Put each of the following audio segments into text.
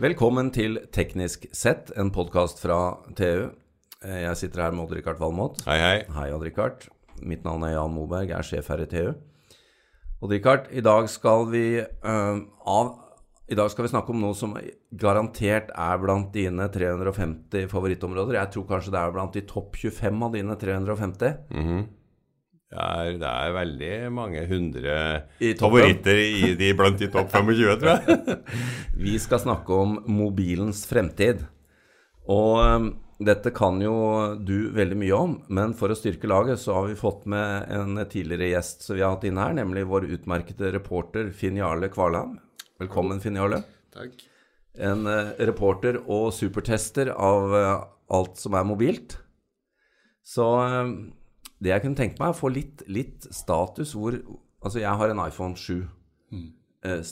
Velkommen til Teknisk sett, en podkast fra TU. Eh, Jeg sitter her med Odd-Rikard Valmot. Hei, hei. Hei, Odd-Rikard. Mitt navn er Jan Moberg, jeg er sjef her i TU. Odd-Rikard, i dag skal vi uh, av i dag skal vi snakke om noe som garantert er blant dine 350 favorittområder. Jeg tror kanskje det er blant de topp 25 av dine 350. Det er, det er veldig mange hundre I favoritter i de blant de topp 25, tror jeg. Vi skal snakke om mobilens fremtid. Og øhm, dette kan jo du veldig mye om, men for å styrke laget så har vi fått med en tidligere gjest som vi har hatt inne her, nemlig vår utmerkede reporter Finn Jarle Kvalheim. Velkommen, Finn Jarle. Takk. En eh, reporter og supertester av eh, alt som er mobilt. Så eh, det jeg kunne tenke meg, er å få litt, litt status hvor Altså, jeg har en iPhone 7. Mm.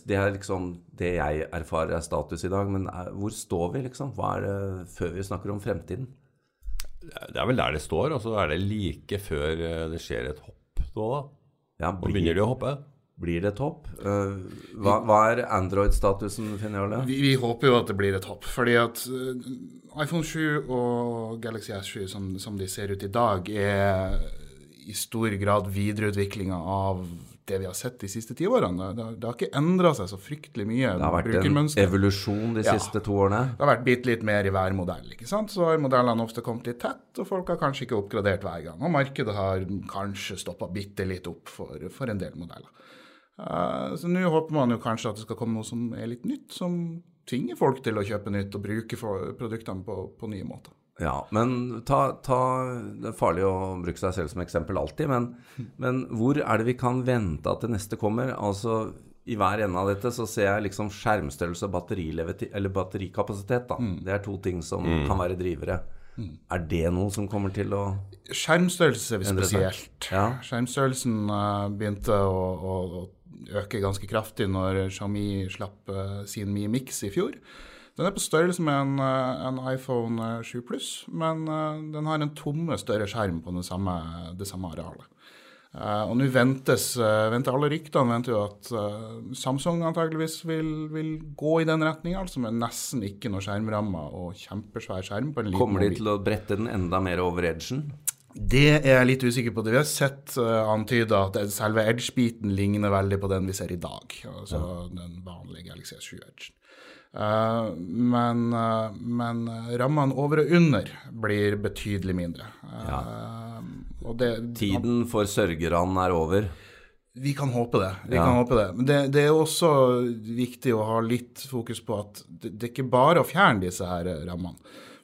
Det er liksom det jeg erfarer er status i dag. Men eh, hvor står vi, liksom? Hva er det før vi snakker om fremtiden? Det er vel der det står, og så er det like før eh, det skjer et hopp nå, da. Ja, Nå begynner de å hoppe. blir det et hopp? Eh, Hva, hva er Android-statusen, Finn Jarle? Vi, vi håper jo at det blir et hopp. Fordi at eh, iPhone 7 og Galaxy S7 som, som de ser ut i dag, er i stor grad videreutviklinga av det vi har sett de siste ti årene. Det, har- det har ikke endra seg så fryktelig mye. Det har vært en evolusjon de Ja. siste to årene. Det har vært bitte litt mer i hver modell. ikke sant? Så har modellene ofte kommet litt tett, og folk har kanskje ikke oppgradert hver gang. Og markedet har kanskje stoppa bitte litt opp for, for en del modeller. Uh, så nå håper man jo kanskje at det skal komme noe som er litt nytt, som tvinger folk til å kjøpe nytt og bruke produktene på, på nye måter. Ja, men ta, ta Det er farlig å bruke seg selv som eksempel alltid, men, men hvor er det vi kan vente at det neste kommer? Altså, I hver ende av dette så ser jeg liksom skjermstørrelse og eller batterikapasitet. da. Det er to ting som kan være drivere. Er det noe som kommer til å Skjermstørrelse er vi spesielt. Ja. Skjermstørrelsen eh, begynte å, å, å øke ganske kraftig når Xiaomi slapp eh, sin Mi Mix i fjor. Den er på størrelse med en, eh, en iPhone eh, 7 Pluss, men eh, den har en tomme større skjerm på det samme, det samme arealet. Eh, og nå ventes, eh, venter alle ryktene venter jo at eh, Samsung antageligvis vil, vil gå i den retninga, altså med nesten ikke noe skjermrammer og kjempesvær skjerm på en liten Kommer de mobil. til å brette den enda mer over edgen? Det er jeg litt usikker på. Det vi har sett uh, antyda at selve edge-biten ligner veldig på den vi ser i dag. Altså den vanlige Galaxy S7 Edge. Uh, men uh, men rammene over og under blir betydelig mindre. Uh, og det, Tiden for sørgerne er over. vi kan håpe det. Vi Ja. kan håpe det. Men det, det er også viktig å ha litt fokus på at det, det er ikke bare å fjerne disse her eh, rammene.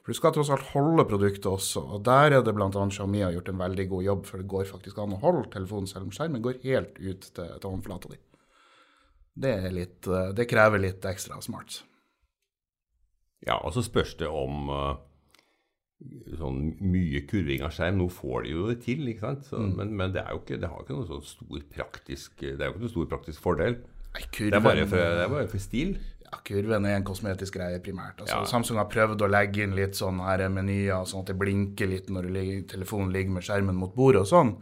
For du skal tross alt holde produktet også, og der er det bl.a. Xiaomi har gjort en veldig god jobb, for det går faktisk an å holde telefonen selv om skjermen går helt ut til, til håndflata di. Det, litt, eh, det krever litt ekstra smart. Ja, og så spørs det om eh, sånn mye kurving av skjerm. Nå får de jo det til, ikke sant? Så, men, men det, er jo ikke, det har ikke noen sånn stor praktisk Det er jo ikke noen stor praktisk fordel. Nei, Det er bare for, det er bare for stil. ja, kurven er en kosmetisk greie primært. Altså, Ja. Samsung har prøvd å legge inn litt sånn her menyer, sånn at det blinker litt når ligger, telefonen ligger med skjermen mot bordet og sånn.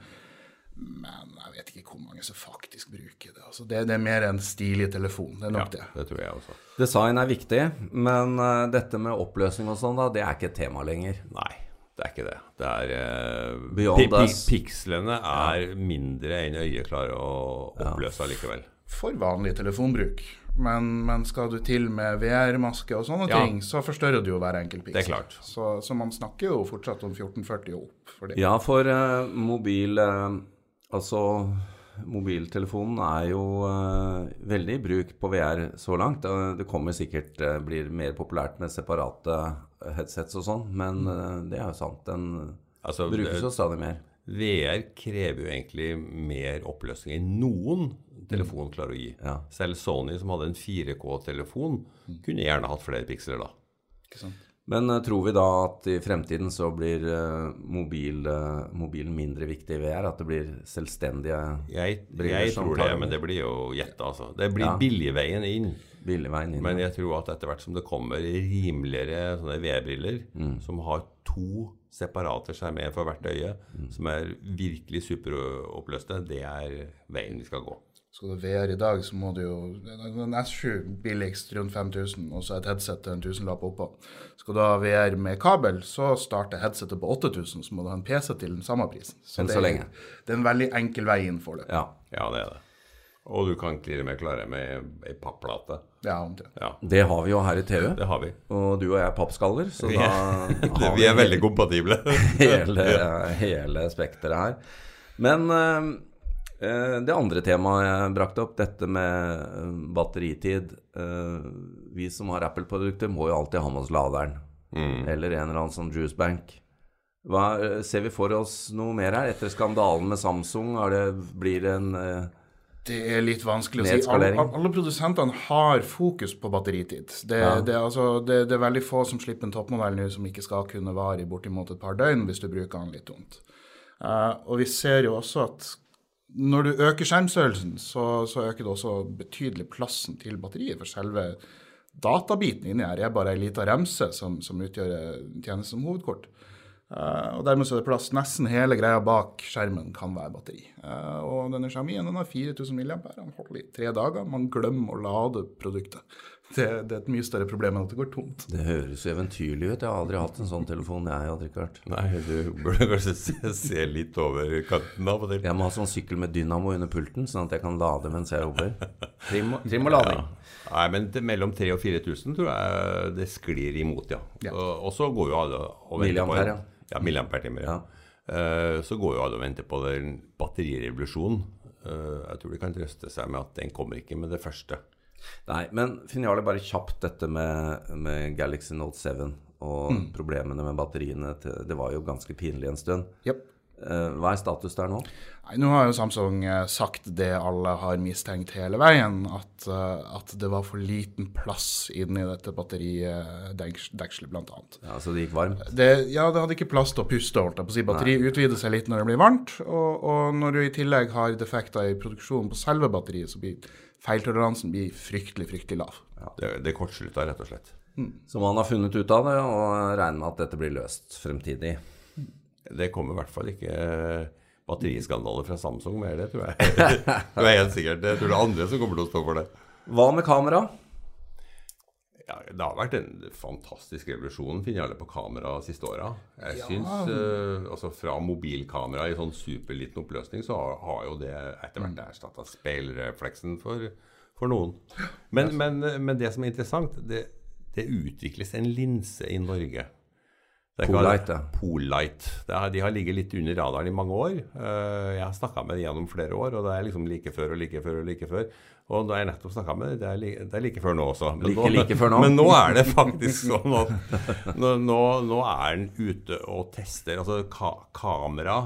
Men jeg vet ikke hvor mange som faktisk bruker det. Altså, det, det er mer en stilig telefon. Det er Ja, nok det. det tror jeg også. Design er viktig, men uh, dette med oppløsning og sånn, da, det er ikke et tema lenger. Nei, det er ikke det. Det er uh, Beyond pi- pi- us. Pikslene er mindre enn øyet klarer å oppløse allikevel. For vanlig telefonbruk. Men, men skal du til med VR-maske og sånne Ja. ting, så forstørrer du jo hver enkelt piksel. Det er klart. Så, så man snakker jo fortsatt om 1440 og opp. For det. Ja, for uh, mobil Altså, mobiltelefonen er jo uh, veldig i bruk på VR så langt. Eh, det kommer sikkert uh, blir mer populært med separate headsets og sånn, men uh, det er jo sant. Den Altså, brukes jo stadig mer. VR krever jo egentlig mer oppløsning enn noen telefon klarer å gi. Ja. Selv Sony, som hadde en 4K-telefon, kunne gjerne hatt flere piksler da. Ikke sant? Men eh, tror vi da at i fremtiden så blir eh, mobil, eh, mobilen mindre viktig i VR? At det blir selvstendige Jeg, Briller jeg tror det, men det blir jo gjetta, altså. Det blir Ja. billigveien inn. billigveien inn? Men jeg tror at etter hvert som det kommer rimeligere sånne VR-briller Mm. som har to separate skjermer for hvert øye, som er virkelig superoppløste, det er veien vi skal gå. Skal du VR i dag, så må du jo En S7 billigst rundt 5000, og så et headset til en tusenlapp oppå. Skal du ha VR med kabel, så starter headsetet på 8000, så må du ha en PC til den samme prisen. Enn det, så er- lenge. Det er en veldig enkel vei inn for det. Ja. Ja, det er det. Og du kan klirre med klare med ei papplate. Ja, omtrent. Ja, Det har vi jo her i TV. det har vi. Og du og jeg er pappskaller, så Vi da har vi er veldig kompatible. hele, hele spekteret her. Men eh, det andre temaet jeg brakte opp, dette med eh, batteritid eh, Vi som har Apple-produkter, må jo alltid ha med oss laderen. Eller en eller annen sånn juicebank. Hva, eh, ser vi for oss noe mer her? Etter skandalen med Samsung, er det, blir det en eh, Det er litt vanskelig å si. Alle, alle produsentene har fokus på batteritid. Det, Ja. det, er altså, det, det er veldig få som slipper en toppmodell nå som ikke skal kunne vare i bortimot et par døgn hvis du bruker den litt tungt. Uh, og vi ser jo også at når du øker skjermstørrelsen, så, så øker det også betydelig plassen til batteriet. For selve databiten inni her er bare ei lita remse som, som utgjør tjenesten som hovedkort. Uh, og dermed så er det plass. Nesten hele greia bak skjermen kan være batteri. Uh, og denne Xiaomien den har 4000 mAh. Den holder i tre dager. Man glemmer å lade produktet. Det, det er et mye større problem enn at det går tomt. Det høres jo eventyrlig ut. Jeg har aldri hatt en sånn telefon, jeg, Rikard. Nei, du burde kanskje se, se litt over kanten av og til. Jeg må ha sånn sykkel med dynamo under pulten, sånn at jeg kan lade mens jeg jobber. Trim, trim og lading. Nei, men til mellom 3000 og 4000 tror jeg det sklir imot, ja. Ja. Og, og så går jo alle og venter på en- Ja, milliampertimer. Ja. Ja. Uh, så går jo alle og venter på den batterirevolusjonen. Uh, jeg tror de kan trøste seg med at den kommer ikke med det første. Nei, men Finn Jarle, bare kjapt dette med, med Galaxy Note 7 og problemene med batteriene. Til, det var jo ganske pinlig en stund. Yep. Eh, hva er status der nå? Nei, nå har jo Samsung eh, sagt det alle har mistenkt hele veien, at, eh, at det var for liten plass inni dette batteridekselet, bl.a. Ja, Så det gikk varmt? Det, ja, det hadde ikke plass til å puste. holdt jeg på å si. Batteri utvider seg litt når det blir varmt, og, og når du i tillegg har defekter i produksjonen på selve batteriet, så blir feiltoleransen blir fryktelig, fryktelig lav. Det, det kortslutta, rett og slett. Så man har funnet ut av det, og regner med at dette blir løst fremtidig. Det kommer i hvert fall ikke batteriskandaler fra Samsung med det, tror jeg. Det er helt sikkert. Jeg tror det er andre som kommer til å stå for det. Hva med kamera? Ja, det har vært en fantastisk revolusjon finner alle på kamera de siste åra. Jeg synes, uh, altså Fra mobilkamera i sånn superliten oppløsning, så har, har jo det etter hvert erstatta speilrefleksen for, for noen. Men, men, men det som er interessant, det, det utvikles en linse i Norge. Polite. Polite. Er, de har ligget litt under radaren i mange år. Eh, jeg har snakka med dem gjennom flere år, og det er liksom like før og like før og like før. Og da jeg nettopp snakka med dem, det, er det er like før nå også. Men Like- nå, like før nå. Men nå er det faktisk sånn at nå, nå, nå er den ute og tester. Altså ka kamera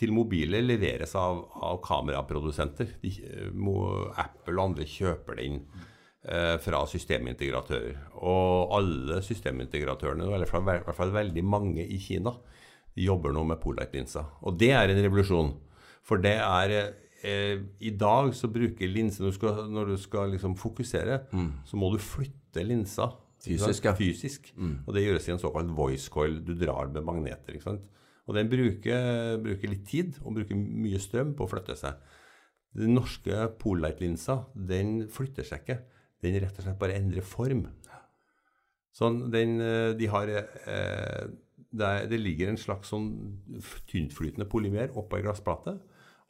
til mobiler leveres av, av kameraprodusenter. De, Apple og andre kjøper det inn eh, fra systemintegratører. Og alle systemintegratørene, eller i hvert fall veldig mange i Kina, jobber nå med Polite-linser. Og det er en revolusjon. For det er eh, I dag så bruker linser Når du skal, når du skal liksom fokusere, så må du flytte linsa. ikke? Fysisk. Fysisk. Og det gjøres i en såkalt voice coil. Du drar med magneter. ikke sant? Og den bruker, bruker litt tid og bruker mye strøm på å flytte seg. Den norske Polite-linsa den flytter seg ikke. Den rett og slett bare endrer form. Sånn, den, eh, de har eh, det, er, det ligger en slags sånn tyntflytende polymer oppå ei glassplate.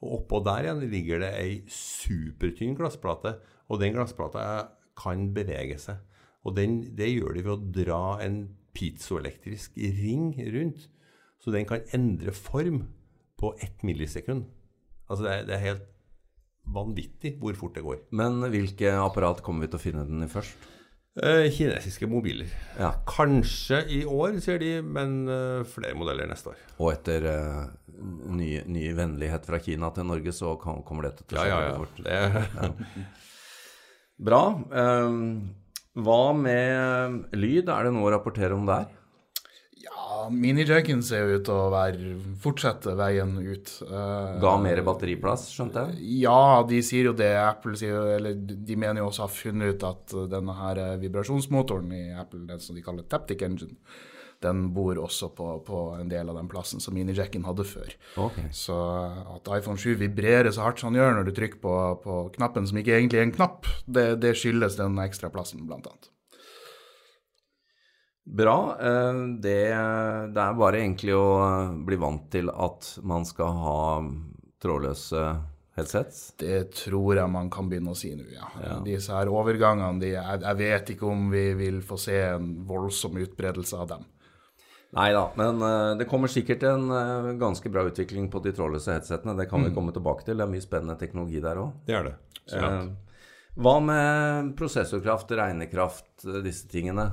Og oppå der igjen ligger det ei supertynn glassplate. Og den glassplata er- kan bevege seg. Og den, det gjør de ved å dra en piezoelektrisk ring rundt. Så den kan endre form på ett millisekund. Altså det det er helt vanvittig hvor fort det går. Men hvilke apparat kommer vi til å finne den i først? Eh, kinesiske mobiler. Ja. Kanskje i år, sier de, men eh, flere modeller neste år. Og etter uh, ny, ny vennlighet fra Kina til Norge, så kan, kommer dette til å Ja, skje ja, veldig ja. fort. Det, Bra. Um, hva med lyd? Er det noe å rapportere om der? Mini-Jenkins er jo ute og være, fortsetter veien ut. Uh, Ga mer batteriplass, skjønte jeg? Ja, de sier jo det. Apple sier eller de mener jo også å ha funnet ut at denne her vibrasjonsmotoren i Apple, den som de kaller Taptic Engine, den bor også på, på en del av den plassen som mini-jacken hadde før. Okay. Så at iPhone 7 vibrerer så hardt som den gjør når du trykker på, på knappen som ikke egentlig er en knapp, det, det skyldes den ekstra plassen, blant annet. Bra. Eh, Det, det er bare egentlig å eh, bli vant til at man skal ha trådløse headsets. Det tror jeg man kan begynne å si nå, ja. Disse her overgangene, de, jeg, jeg vet ikke om vi vil få se en voldsom utbredelse av dem. Nei da, men eh, det kommer sikkert en eh, ganske bra utvikling på de trådløse headsetene. Det kan vi komme tilbake til. Det er mye spennende teknologi der òg. Det er det. Så, ja. Hva med prosessorkraft, regnekraft, eh, disse tingene?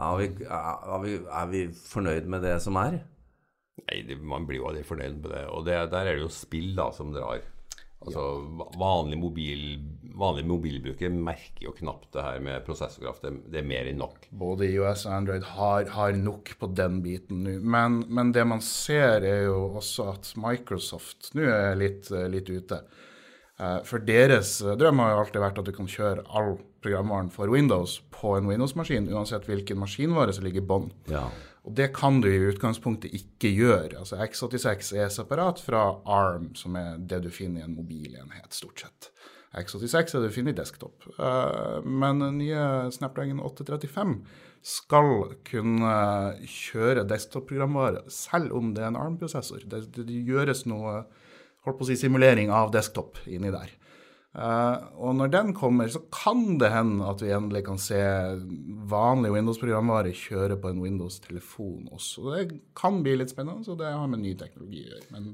Er vi, er, vi, er vi fornøyd med det som er? Nei, det, man blir jo aldri fornøyd med det. Og det, der er det jo spill da som drar. Altså, ja. vanlig, mobil, vanlig mobilbruker merker jo knapt det her med prosessorkraft. Det, det er mer enn nok. Både iOS og Android har, har nok på den biten nå. Men, men det man ser, er jo også at Microsoft nå er litt, litt ute. Eh, For deres drøm har jo alltid vært at du kan kjøre all programvaren for Windows på en Windows-maskin, uansett hvilken maskinvare som ligger i bånn. Ja. Og det kan du i utgangspunktet ikke gjøre. Altså X86 er separat fra ARM, som er det du finner i en mobilenhet, stort sett. X86 er det du finner i desktop. Eh, men den nye Snapdragon 835 skal kunne kjøre desktop-programvare selv om det er en ARM-prosessor. Det, det, det gjøres noe holdt på å si, simulering av desktop inni der. Uh, og når den kommer, så kan det hende at vi endelig kan se vanlig Windows-programvare kjøre på en Windows-telefon også. Det kan bli litt spennende, så det har med ny teknologi å gjøre. Men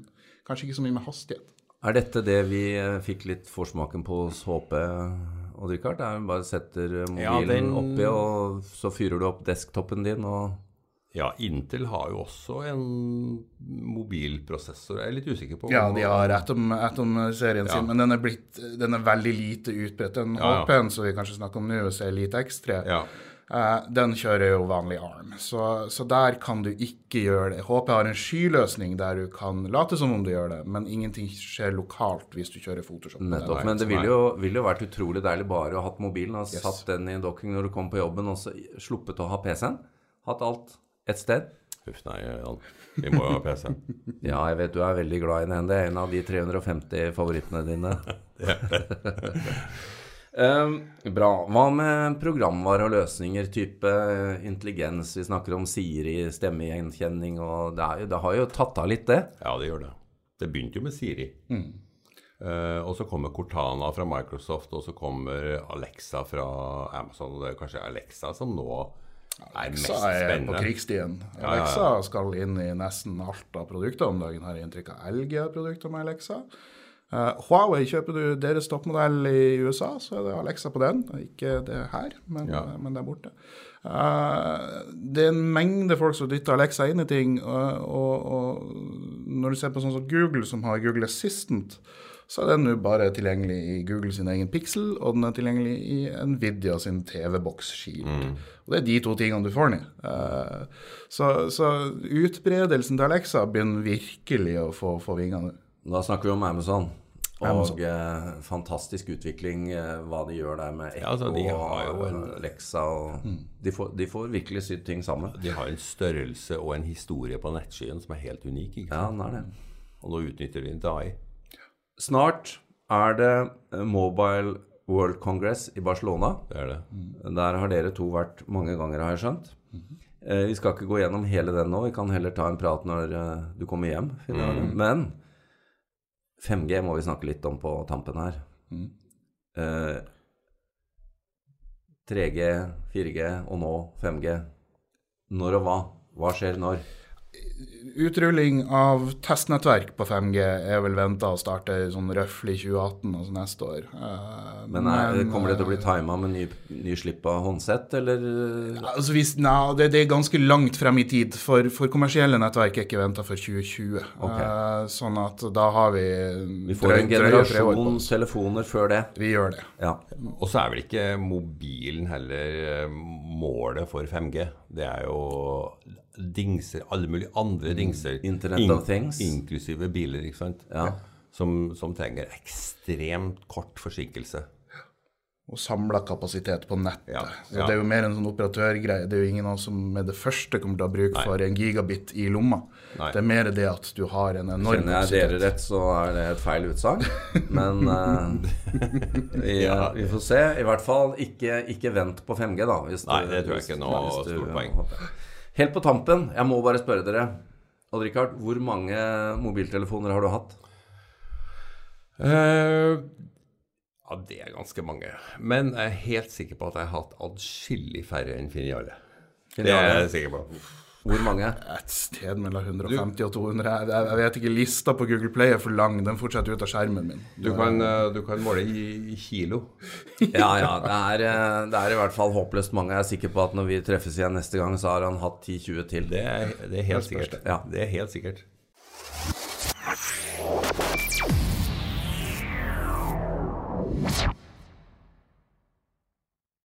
kanskje ikke så mye med hastighet. Er dette det vi eh, fikk litt forsmaken på hos HP og Richard? Er det bare setter mobilen Ja, den- oppi, og så fyrer du opp desktopen din og Ja, Intel har jo også en mobilprosessor. Jeg er litt usikker på Ja, de har Atom, Atom-serien Ja. sin, men den er, blitt, den er veldig lite utbredt. Den Ja, ja. HP-en som vi kanskje snakker om nå, som er lite X3, Ja. eh, den kjører jo vanlig ARM. Så, så der kan du ikke gjøre det. HP har en skyløsning der du kan late som om du gjør det, men ingenting skjer lokalt hvis du kjører Photoshop. Nettopp. Men det ville jo, vil jo vært utrolig deilig bare å ha hatt mobilen og Yes. satt den i en docking når du kom på jobben, og så sluppet å ha PC-en. Hatt alt ett sted. Huff, nei, Jan. Vi må jo ha PC. Ja, jeg vet du er veldig glad i den. Det er en av de 350 favorittene dine. Um, bra. Hva med programvare og løsninger, type eh, intelligens? Vi snakker om Siri, stemmegjenkjenning, og det, jo, det har jo tatt av litt, det. Ja, det gjør det. Det begynte jo med Siri. Eh, og så kommer Cortana fra Microsoft, og så kommer Alexa fra Amazon. Og det er kanskje Alexa som nå Alexa er på krigsstien. Alexa skal inn i nesten alt av produkter om dagen. Har jeg inntrykk av LG-produkter med Alexa. Uh, Huawei, kjøper du deres toppmodell i USA, så er det Alexa på den. Ikke det her, men, Ja. men der borte. Uh, det er en mengde folk som dytter Alexa inn i ting. Og, og, og når du ser på sånn som Google, som har Google Assistant, så er den nå bare tilgjengelig i Google sin egen Pixel, og den er tilgjengelig i Nvidia sin TV-boks Shield. Og det er de to tingene du får ned. Uh, så, så utbredelsen til Alexa begynner virkelig å få, få vinger nå. Da snakker vi om Amazon. Og Amazon. eh, fantastisk utvikling, eh, hva de gjør der med Echo Ja, altså, de har jo og en- Alexa. Og de, får, de får virkelig sydd ting sammen. De har en størrelse og en historie på nettskyen som er helt unik. Ikke Ja, den er det. Og nå utnytter de DAI. Snart er det eh, Mobile World Congress i Barcelona. Det er det. Der har dere to vært mange ganger, har jeg skjønt. Eh, Vi skal ikke gå gjennom hele den nå, vi kan heller ta en prat når eh, du kommer hjem. Mm. Men 5G må vi snakke litt om på tampen her. Eh, 3G, 4G og nå 5G. Når og hva? Hva skjer når? Utrulling av testnettverk på 5G er vel venta å starte sånn røftlig 2018, altså neste år. Uh, Men er, kommer det til å bli eh, tima med ny, ny av håndsett, eller? Altså hvis, nei, det, det er ganske langt frem i tid, for, for kommersielle nettverk er ikke venta for 2020. Okay. Uh, sånn at da har vi Vi får en generasjon telefoner før det. Vi gjør det. Ja. Og så er vel ikke mobilen heller målet for 5G. Det er jo dingser, alle mulige andre dingser. Internet of Things. Inklusive biler, ikke sant. Ja. Som, som trenger ekstremt kort forsinkelse. Og samla kapasitet på nettet. Ja, ja. Det er jo mer en sånn operatørgreie. Det er jo ingen av oss som med det første kommer til å ha bruk for en gigabit i lomma. Nei. Det er mer det at du har en enorm Kjenner jeg dere rett, så er det et feil utsagn. Men uh, vi, Ja. vi får se. I hvert fall ikke, ikke vent på 5G, da. Hvis Nei, det tror jeg ikke er noe stort poeng. Helt på tampen, jeg må bare spørre dere. Odd-Rikard, hvor mange mobiltelefoner har du hatt? Eh, ja, det er ganske mange. Men jeg er helt sikker på at jeg har hatt adskillig færre enn Finiale. Det er jeg sikker på. Hvor mange? Et sted mellom 150 og 200. Jeg, jeg vet ikke, lista på Google Play er for lang. Den fortsetter ut av skjermen min. Du kan, eh, du kan måle i, i kilo. Ja, ja. Det er, eh, det er i hvert fall håpløst mange. Jeg er sikker på at når vi treffes igjen neste gang, så har han hatt 10-20 til. Det er, det er helt sikkert. Ja. Det er helt sikkert.